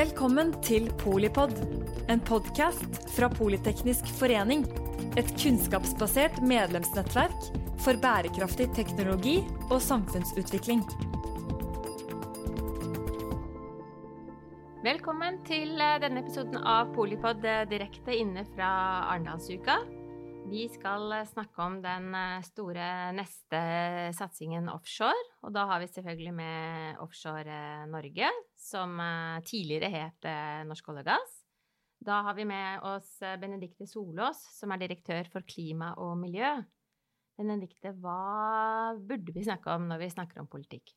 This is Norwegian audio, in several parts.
Velkommen til Polipod, en podkast fra Politeknisk forening. Et kunnskapsbasert medlemsnettverk for bærekraftig teknologi og samfunnsutvikling. Velkommen til eh, denne episoden av Polipod eh, direkte inne fra Arendalsuka. Vi skal eh, snakke om den store neste satsingen offshore. Og da har vi selvfølgelig med Offshore Norge, som tidligere het Norsk olje og gass. Da har vi med oss Benedikte Solås, som er direktør for klima og miljø. Benedikte, hva burde vi snakke om når vi snakker om politikk?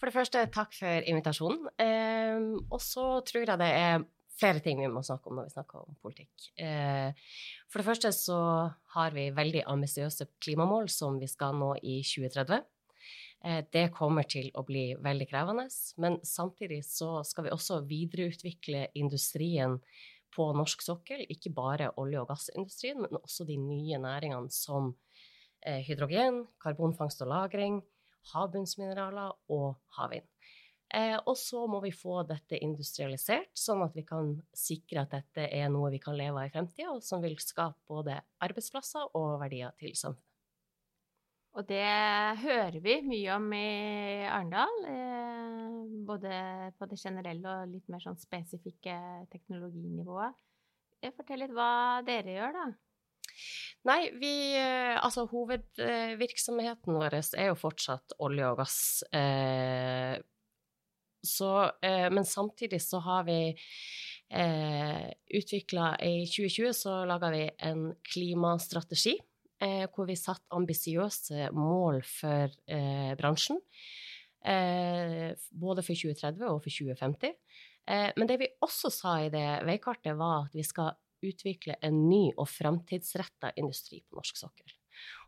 For det første, takk for invitasjonen. Eh, og så tror jeg det er flere ting vi må snakke om når vi snakker om politikk. Eh, for det første så har vi veldig ambisiøse klimamål som vi skal nå i 2030. Eh, det kommer til å bli veldig krevende, men samtidig så skal vi også videreutvikle industrien på norsk sokkel. Ikke bare olje- og gassindustrien, men også de nye næringene som eh, hydrogen, karbonfangst og -lagring, havbunnsmineraler og havvind. Eh, og så må vi få dette industrialisert, sånn at vi kan sikre at dette er noe vi kan leve av i fremtida, og som vil skape både arbeidsplasser og verdier til samfunnet. Og det hører vi mye om i Arendal, eh, både på det generelle og litt mer sånn spesifikke teknologinivået. Fortell litt hva dere gjør, da. Nei, vi eh, Altså, hovedvirksomheten vår er jo fortsatt olje og gass. Eh, så eh, Men samtidig så har vi eh, utvikla I 2020 så laga vi en klimastrategi eh, hvor vi satte ambisiøse mål for eh, bransjen. Eh, både for 2030 og for 2050. men det vi også sa i det veikartet, var at vi skal utvikle en ny og framtidsretta industri på norsk sokkel.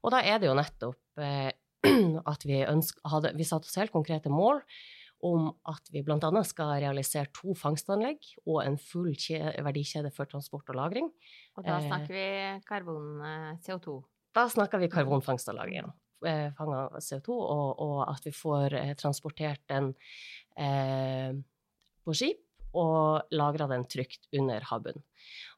Og da er det jo nettopp eh, at vi, ønsker, hadde, vi satte oss helt konkrete mål om at vi bl.a. skal realisere to fangstanlegg og en full verdikjede for transport og lagring. Og da eh, snakker vi karbon-CO2? Eh, da snakker vi karbonfangst og lagring. Fang av CO2, og, og, at vi får transportert den eh, på skip og lagra den trygt under havbunnen.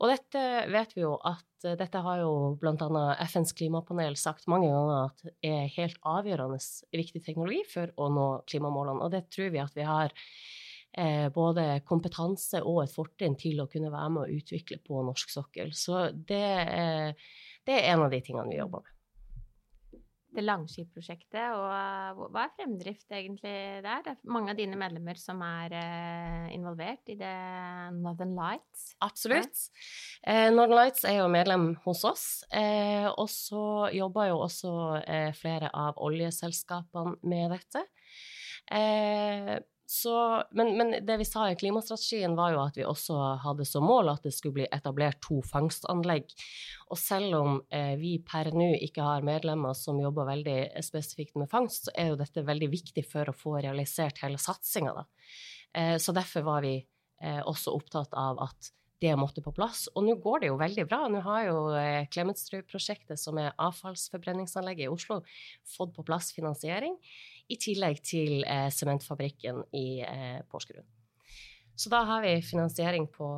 Og dette vet vi jo at eh, dette har jo bl.a. FNs klimapanel sagt mange ganger at er helt avgjørende viktig teknologi for å nå klimamålene. Og det tror vi at vi har eh, både kompetanse og et fortrinn til å kunne være med å utvikle på norsk sokkel. Så det, eh, det er en av de tingene vi jobber med det Langskip-prosjektet, og hva er fremdrift egentlig der? Det er mange av dine medlemmer som er uh, involvert i det Northern Lights? Absolutt. Uh, Northern Lights er jo medlem hos oss, og så jobber jo også flere av oljeselskapene med dette. Så, men, men, det vi sa i klimastrategien, var jo at vi også hadde som mål at det skulle bli etablert to fangstanlegg. Og selv om eh, vi per nå ikke har medlemmer som jobber veldig spesifikt med fangst, så er jo dette veldig viktig for å få realisert hele satsinga. Eh, så derfor var vi eh, også opptatt av at det måtte på plass. Og nå går det jo veldig bra. Nå har jo eh, Klemetsrud-prosjektet, som er avfallsforbrenningsanlegget i Oslo, fått på plass finansiering i tillegg til eh, sementfabrikken i eh, Porsgrunn. Så da har vi finansiering på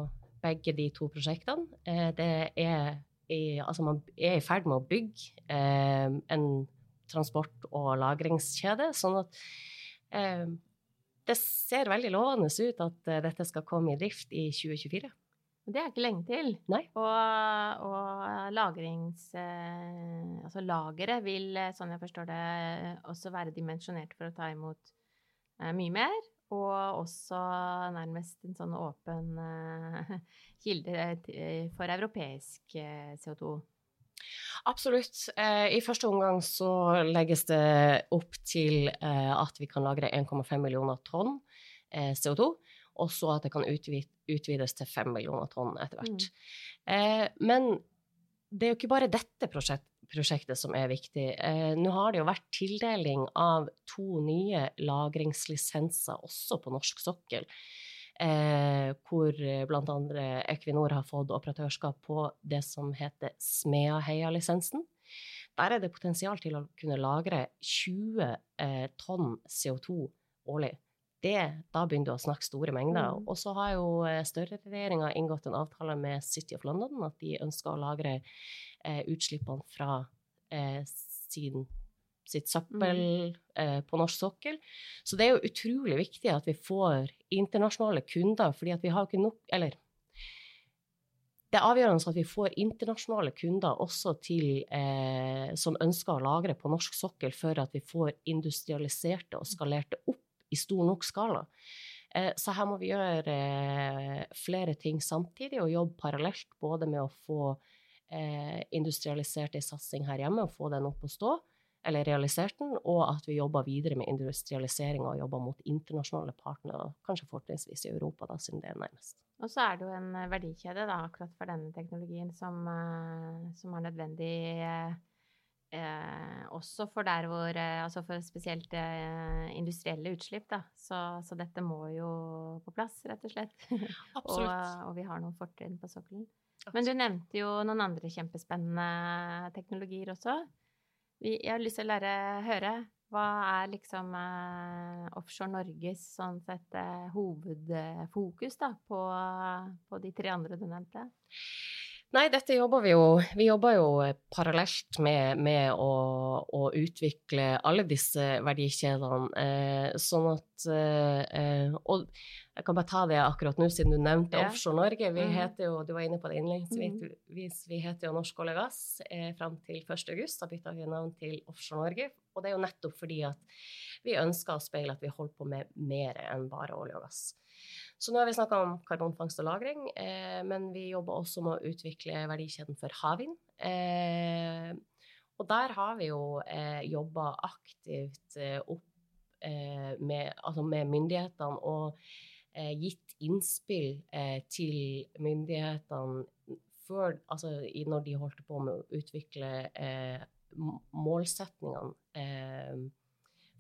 begge de to prosjektene. Eh, det er i, altså man er i ferd med å bygge eh, en transport- og lagringskjede, sånn at eh, det ser veldig lovende ut at dette skal komme i drift i 2024. Det er ikke lenge til. Nei. Og, og lagrings... Eh, altså lageret vil, eh, sånn jeg forstår det, også være dimensjonert for å ta imot eh, mye mer. Og også nærmest en sånn åpen eh, kilde eh, for europeisk eh, CO2. Absolutt. I første omgang så legges det opp til at vi kan lagre 1,5 millioner tonn CO2 og så at det kan utvides til fem millioner tonn etter hvert. Mm. Eh, men det er jo ikke bare dette prosjekt, prosjektet som er viktig. Eh, nå har det jo vært tildeling av to nye lagringslisenser også på norsk sokkel. Eh, hvor bl.a. Equinor har fått operatørskap på det som heter Smeaheia-lisensen. Der er det potensial til å kunne lagre 20 eh, tonn CO2 årlig. Det, da begynner du å snakke store mengder. Mm. Og så har jo eh, Støre-regjeringa inngått en avtale med City of London at de ønsker å lagre eh, utslippene fra eh, sin, sitt søppel eh, på norsk sokkel. Så det er jo utrolig viktig at vi får internasjonale kunder, fordi at vi har ikke nok Eller det er avgjørende at vi får internasjonale kunder også til, eh, som ønsker å lagre på norsk sokkel, for at vi får industrialiserte og skalerte opp i stor nok skala. Eh, så her må vi gjøre eh, flere ting samtidig og jobbe parallelt, både med å få eh, industrialisert ei satsing her hjemme og få den opp å stå, eller realisert den, og at vi jobber videre med industrialisering og jobber mot internasjonale partnere, kanskje fortrinnsvis i Europa, da, siden det er nærmest. Og så er det jo en verdikjede da, akkurat for denne teknologien som, som er nødvendig eh, også for der hvor eh, Altså for spesielt eh, industrielle utslipp, da. Så, så, dette må jo på plass, rett og slett. og, og, vi har noen fortrinn på sokkelen. Men du nevnte jo noen andre kjempespennende teknologier også. Vi, jeg har lyst til å lære høre. Hva er liksom eh, Offshore Norges sånn sett eh, hovedfokus da, på, på de tre andre du nevnte? Nei, dette jobber vi jo Vi jobber jo parallelt med, med å, å, utvikle alle disse verdikjedene. Eh, sånn at eh, Og jeg kan bare ta det akkurat nå, siden du nevnte ja. Offshore Norge. Vi mm. heter jo, Du var inne på det innledningsvis. Mm. Vi heter jo Norsk olje og gass eh, fram til 1.8. Da bytta vi navn til Offshore Norge. Og det er jo nettopp fordi at vi ønsker å speile at vi holder på med mer enn bare olje og gass. Så nå har vi snakka om karbonfangst og -lagring, eh, men vi jobber også med å utvikle verdikjeden for havvind. Eh, og der har vi jo eh, jobba aktivt eh, opp eh, med, altså med, myndighetene og eh, gitt innspill eh, til myndighetene før, altså når de holdt på med å utvikle målsetningene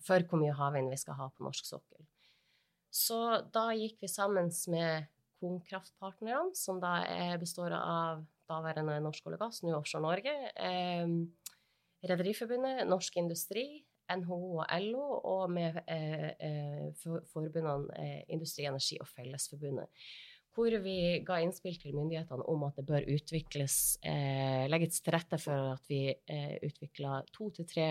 for hvor mye havvind vi skal ha på norsk sokkel. Så da gikk vi sammen med Konkraftpartnerne, som da består av daværende Norsk olje og gass, nå Offshore Norge, eh, Rederiforbundet, Norsk Industri, NHO og LO, og med eh, eh, for, forbundene eh, Industri, Energi og Fellesforbundet. Hvor vi ga innspill til myndighetene om at det bør utvikles, eh, legges til rette for at vi eh, utvikler to til tre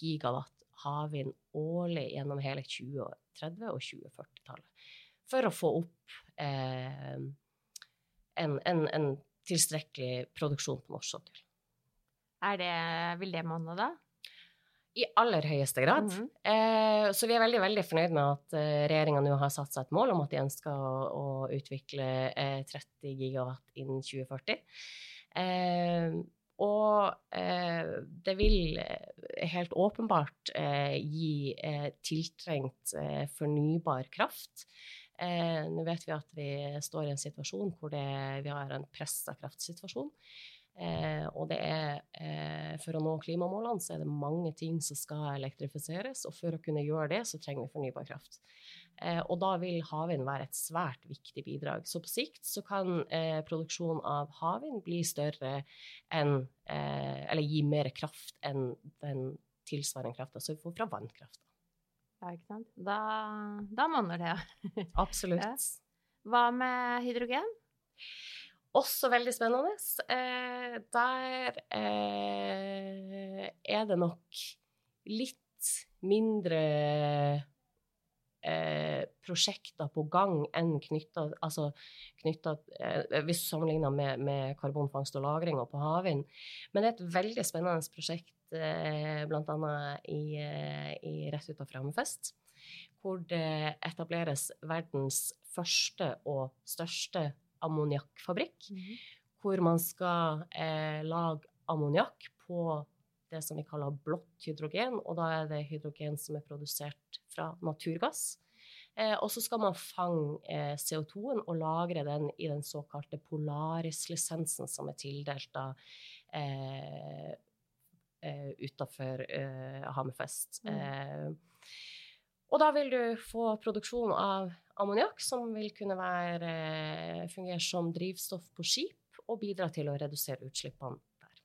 gigawatt havvind årlig gjennom hele 2030- og 2040-tallet. For å få opp eh, en, en, en, tilstrekkelig produksjon på norsk sokkel. vil det monne, da? I aller høyeste grad. Mm -hmm. eh, så vi er veldig veldig fornøyd med at eh, regjeringa nå har satt seg et mål om at de ønsker å, å utvikle eh, 30 gigawatt innen 2040. Og eh, det vil eh, helt åpenbart eh, gi eh, tiltrengt eh, fornybar kraft. Eh, nå vet vi at vi står i en situasjon hvor det, vi har en pressa kraftsituasjon. Eh, og det er eh, For å nå klimamålene så er det mange ting som skal elektrifiseres, og for å kunne gjøre det, så trenger vi fornybar kraft. Eh, og da vil havvind være et svært viktig bidrag. Så på sikt så kan eh, produksjon av havvind bli større enn eh, Eller gi mer kraft enn den tilsvarende krafta som vi får fra vannkraft. Ja, ikke sant. Da, da monner det. Absolutt. Ja. Hva med hydrogen? Også veldig spennende. Eh, der eh, er det nok litt mindre eh, prosjekter på gang enn knytta altså eh, Hvis sammenligna med, med, karbonfangst og -lagring og på havvind. Men det er et veldig spennende prosjekt eh, bl.a. I, eh, i rett utenfor Hammerfest. Hvor det etableres verdens første og største ammoniakkfabrikk. Mm -hmm. Hvor man skal eh, lage ammoniakk på det som vi kaller blått hydrogen. Og da er det hydrogen som er produsert fra naturgass. Eh, og så skal man fange eh, CO2-en og lagre den i den såkalte Polaris-lisensen som er tildelt av eh, eh, utafor eh, Hammerfest. Mm. Eh, og da vil du få produksjon av ammoniakk, som vil kunne være, fungere som drivstoff på skip og bidra til å redusere utslippene der.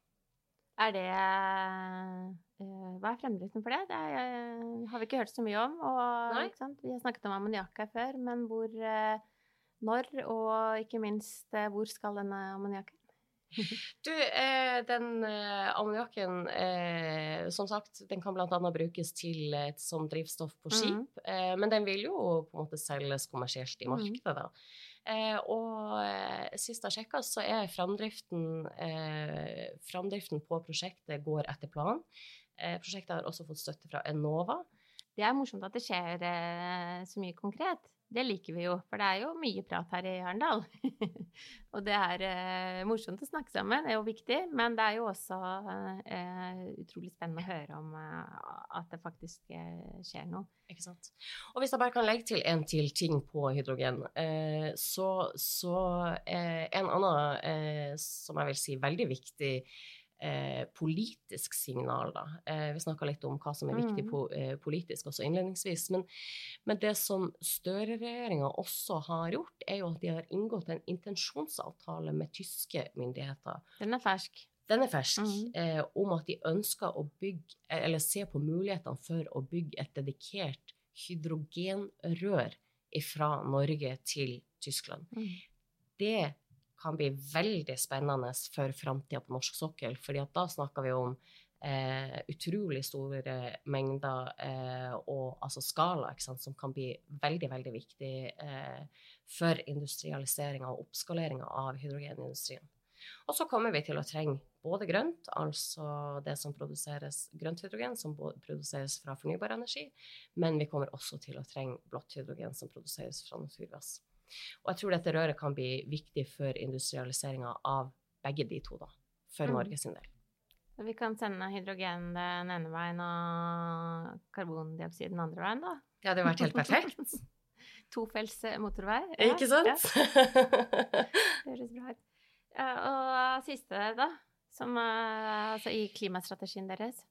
Er det uh, Hva er fremdriften for det? Det er, uh, har vi ikke hørt så mye om. Og, vi har snakket om ammoniakk her før, men hvor, når, og ikke minst hvor skal denne ammoniakken? Du, eh, den eh, ammoniakken, eh, som sagt, den kan bl.a. brukes til, et som drivstoff på skip. Mm. men den vil jo på en måte selges kommersielt i mm. markedet, da. Eh, og sist jeg sjekka, så er framdriften, eh, framdriften, på prosjektet går etter planen. prosjektet har også fått støtte fra Enova. Det er morsomt at det skjer så mye konkret. Det liker vi jo, for det er jo mye prat her i Arendal. og det er eh, morsomt å snakke sammen, det er jo viktig, men det er jo også eh, utrolig spennende å høre om eh, at det faktisk eh, skjer noe. Ikke sant. Og hvis jeg bare kan legge til en til ting på hydrogen, eh, så, så eh, en annen som jeg vil si veldig viktig eh, politisk signal, da. Eh, vi snakka litt om hva som er viktig mm. po eh, politisk også innledningsvis. Men, men det som Støre-regjeringa også har gjort, er jo at de har inngått en intensjonsavtale med tyske myndigheter. Den er fersk. Den er fersk, mm. eh, om at de ønsker å bygge, eller se på mulighetene for å bygge et dedikert hydrogenrør fra Norge til Tyskland. Mm. Det kan bli veldig spennende for framtida på norsk sokkel. fordi da snakker vi om eh, utrolig store mengder eh, og altså skala, som kan bli veldig, veldig viktig eh, for industrialiseringa og oppskaleringa av hydrogenindustrien. Og så kommer vi til å trenge både grønt, altså det som produseres grønt hydrogen, som produseres fra fornybar energi, men vi kommer også til å trenge blått hydrogen, som produseres fra naturgass. Og jeg tror dette røret kan bli viktig for industrialiseringa av begge de to, da, for mm. Norge sin del. Vi kan sende hydrogen den ene veien og karbondioksid den andre veien, da. Det hadde vært helt perfekt. Tofelts motorvei. Ja, Ikke sant? Ja. Det høres bra ut. Og siste, da, som, altså i klimastrategien deres?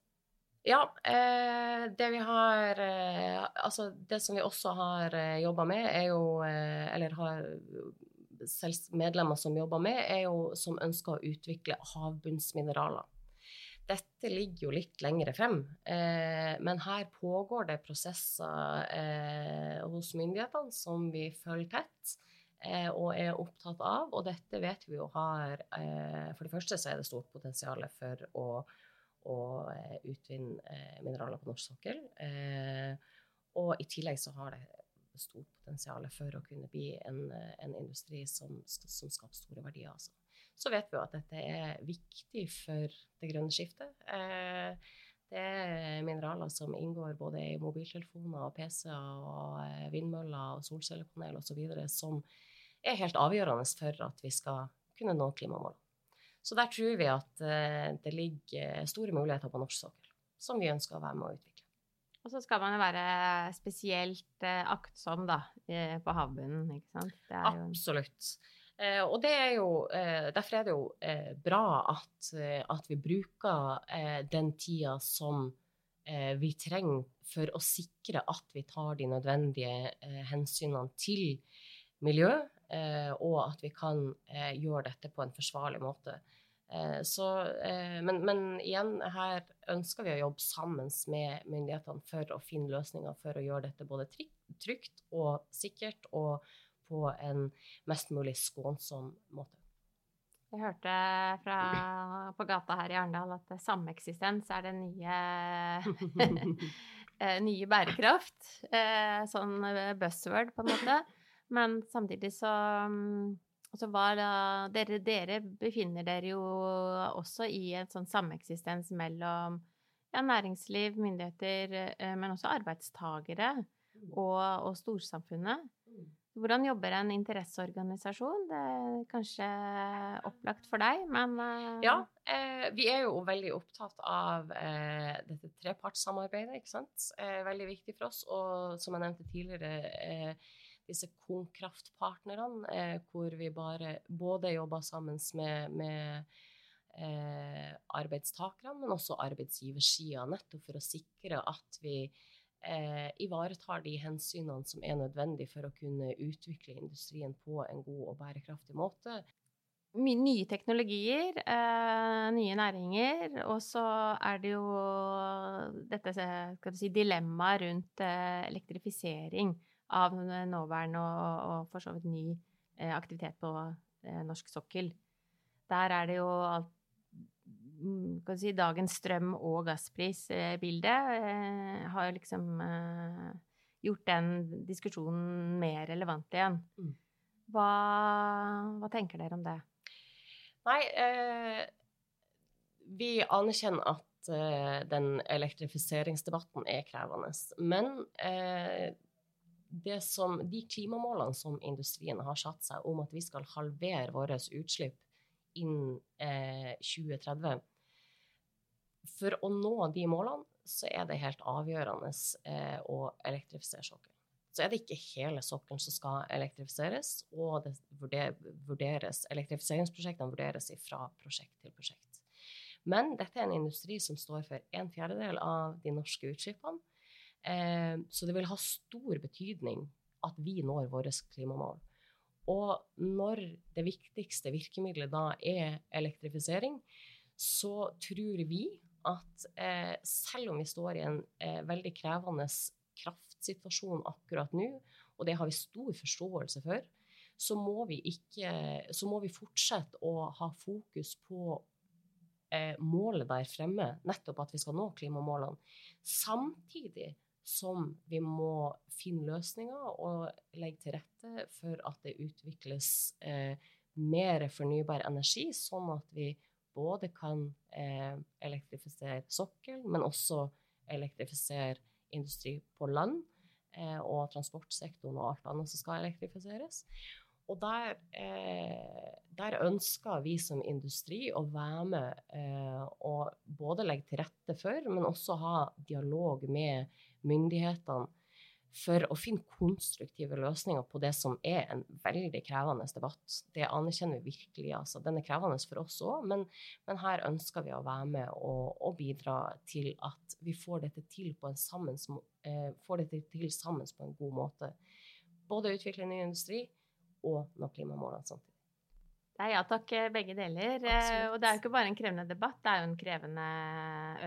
Ja, eh, det vi har eh, Altså, det som vi også har eh, jobba med, er jo Eller har medlemmer som jobber med, er jo som ønsker å utvikle havbunnsmineraler. Dette ligger jo litt lengre frem, men her pågår det prosesser hos myndighetene som vi følger tett og er opptatt av. Og dette vet vi jo har For det første så er det stort potensial for å å eh, utvinne eh, mineraler på norsk sokkel. Eh, og i tillegg så har det stort potensial for å kunne bli en, en industri som, som, skaper store verdier. Altså. Så vet vi jo at dette er viktig for det grønne skiftet. det er mineraler som inngår både i mobiltelefoner, og PC-er, og vindmøller, og solcellepanel osv., som er helt avgjørende for at vi skal kunne nå klimamålene. Så der tror vi at uh, det ligger store muligheter på norsk sokkel, som vi ønsker å være med å utvikle. Og så skal man jo være spesielt uh, aktsom da, på havbunnen, ikke sant? Absolutt. Uh, og det er jo, derfor er det jo bra at, at, vi bruker den tida som vi trenger for å sikre at vi tar de nødvendige hensynene til miljø, og at vi kan gjøre dette på en forsvarlig måte. Eh, så, eh, men, men, igjen, her ønsker vi å jobbe sammen med myndighetene for å finne løsninger for å gjøre dette både trygt og sikkert og på en mest mulig skånsom måte. Jeg hørte fra, på gata her i Arendal at sameksistens er det nye, eh, nye bærekraft. Sånn buzzword, på en måte. Men samtidig så så var da, dere, dere, befinner dere jo også i en sånn sameksistens mellom ja, næringsliv, myndigheter, eh, men også arbeidstagere mm. og, og storsamfunnet. Mm. Hvordan jobber en interesseorganisasjon? Det er kanskje opplagt for deg, men uh... Ja, eh, vi er jo veldig opptatt av eh, dette trepartssamarbeidet, ikke sant. Eh, veldig viktig for oss. Og som jeg nevnte tidligere, eh, disse konkraftpartnerne, eh, hvor vi bare både jobber sammen med, med eh, arbeidstakerne, men også arbeidsgiversida, nettopp for å sikre at vi eh, ivaretar de hensynene som er nødvendige for å kunne utvikle industrien på en god og bærekraftig måte. nye teknologier, eh, nye næringer, og så er det jo dette si, dilemmaet rundt eh, elektrifisering av nåværende og, og for så vidt ny eh, aktivitet på eh, norsk sokkel. Der er det jo alt mm, kan si, Dagens strøm- og gassprisbilde eh, har liksom eh, gjort den diskusjonen mer relevant igjen. Mm. Hva, hva tenker dere om det? Nei, eh, vi anerkjenner at eh, den elektrifiseringsdebatten er krevende. Men eh, som, de klimamålene som industrien har satt seg om at vi skal halvere våre utslipp innen 2030 eh, For å nå de målene så er det helt avgjørende eh, å elektrifisere sokkelen så er det ikke hele sokkelen som skal elektrifiseres, og vurderes, elektrifiseringsprosjektene vurderes fra prosjekt til prosjekt. Men dette er en industri som står for en fjerdedel av de norske utslippene. Eh, så det vil ha stor betydning at vi når våre klimamål. Og når det viktigste virkemidlet da er elektrifisering, så tror vi at eh, selv om vi står i en eh, veldig krevende kraftsituasjon akkurat nå, og det har vi stor forståelse for, så må vi, ikke, så må vi fortsette å ha fokus på eh, målet der fremme, nettopp at vi skal nå klimamålene. Samtidig som vi må finne løsninger og legge til rette for at det utvikles eh, mer fornybar energi, sånn at vi både kan eh, elektrifisere sokkel, men også elektrifisere industri på land eh, og transportsektoren og alt annet som skal elektrifiseres. Og der, eh, der, ønsker vi som industri å være med eh, og både legge til rette for, men også ha dialog med myndighetene for å finne konstruktive løsninger på det som er en veldig krevende debatt. Det anerkjenner vi virkelig. Altså. Den er krevende for oss òg, men, men, her ønsker vi å være med og, og, bidra til at vi får dette til, på en sammen, eh, får dette til sammen på en god måte. Både utvikle ny industri og nå klimamålene samtidig. Det er ja takk, eh, begge deler. Eh, Absolutt. Og det er jo ikke bare en krevende debatt, det er jo en krevende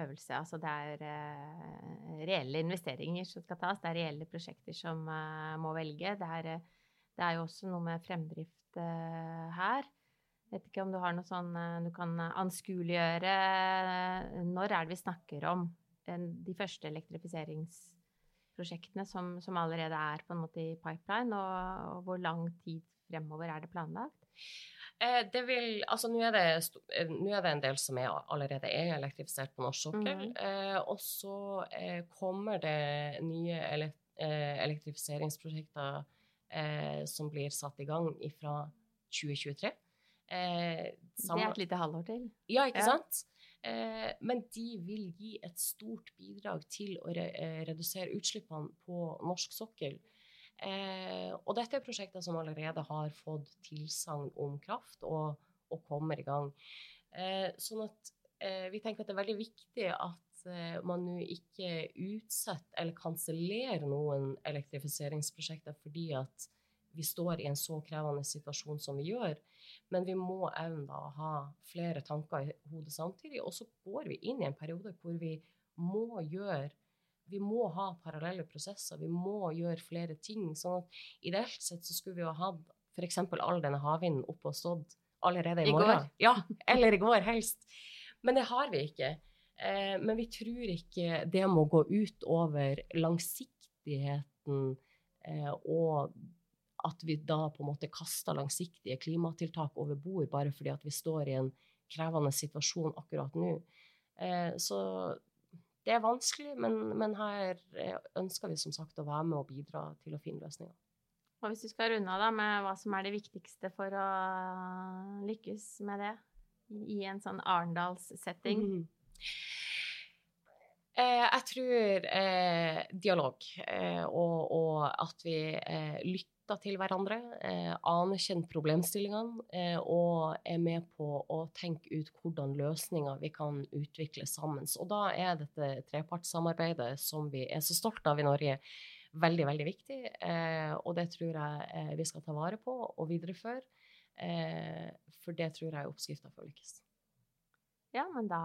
øvelse. Altså det er uh, reelle investeringer som skal tas, det er reelle prosjekter som må velge. Det er, det er, jo også noe med fremdrift her. Jeg vet ikke om du har noe sånn du kan anskueliggjøre Når er det vi snakker om de første elektrifiseringsprosjektene som, som, allerede er på en måte i pipeline, og, og hvor lang tid fremover er det planlagt? Eh, det vil Altså, nå er, eh, er, det en del som er, allerede er elektrifisert på norsk sokkel. Mm. Eh, og så eh, kommer det nye ele eh, elektrifiseringsprosjekter eh, som blir satt i gang fra 2023. det er et lite halvår til. Ja, ikke ja. sant? Men de vil gi et stort bidrag til å redusere utslippene på norsk sokkel. Eh, og dette er prosjekter som allerede har fått tilsagn om kraft og, og, kommer i gang. Eh, sånn at eh, vi tenker at det er veldig viktig at eh, man nå ikke utsetter eller kansellerer noen elektrifiseringsprosjekter fordi at vi står i en så krevende situasjon som vi gjør. Men vi må evne å ha flere tanker i hodet samtidig. Og så går vi inn i en periode hvor vi må gjøre vi må ha parallelle prosesser, vi må gjøre flere ting. sånn at ideelt sett så skulle vi jo hatt f.eks. all denne havvinden oppe og stått allerede i, I morgen. Går. Ja, eller i går, helst. Men det har vi ikke. Eh, men vi tror ikke det må gå ut over langsiktigheten eh, og at vi da på en måte kaster langsiktige klimatiltak over bord bare fordi at vi står i en krevende situasjon akkurat nå. Eh, så det er vanskelig, men, men, her eh, ønsker vi som sagt å være med og bidra til å finne løsninger. Og hvis du skal runde av med hva som er det viktigste for å lykkes med det i en sånn Arendals-setting? Mm. Eh, jeg tror eh, dialog, eh, og, og, at vi eh, lytter til hverandre, eh, anerkjenner problemstillingene eh, og er med på å tenke ut hvordan løsninger vi kan utvikle sammen. Og da er dette trepartssamarbeidet som vi er så stolt av i Norge, veldig, veldig viktig. Eh, og det tror jeg eh, vi skal ta vare på og videreføre. Eh, for det tror jeg er oppskrifta for å lykkes. Ja, men da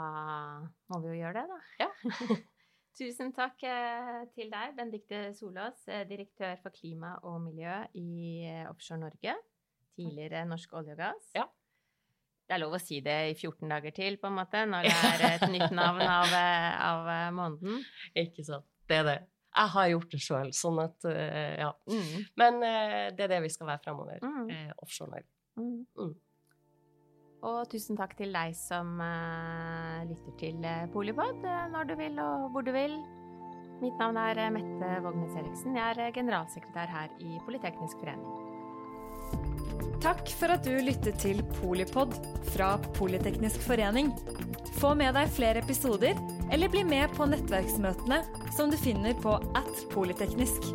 må vi jo gjøre det, da. Ja. Tusen takk eh, til deg, Benedicte Solås, eh, direktør for klima og miljø i eh, Offshore Norge. Tidligere Norsk olje og gass. Ja. Det er lov å si det i 14 dager til, på en måte, når det er et nytt navn av, av måneden. Ikke sant. Det er det. Jeg har gjort det sjøl, sånn at Ja. Mm. Men det er det vi skal være framover. Mm. Offshore Norge. Mm. Og tusen takk til deg som uh, lytter til Polipod når du vil og hvor du vil. Mitt navn er Mette Vågnes Eriksen. Jeg er generalsekretær her i Politeknisk forening. Takk for at du lyttet til Polipod fra Politeknisk forening. Få med deg flere episoder, eller bli med på nettverksmøtene som du finner på at polyteknisk.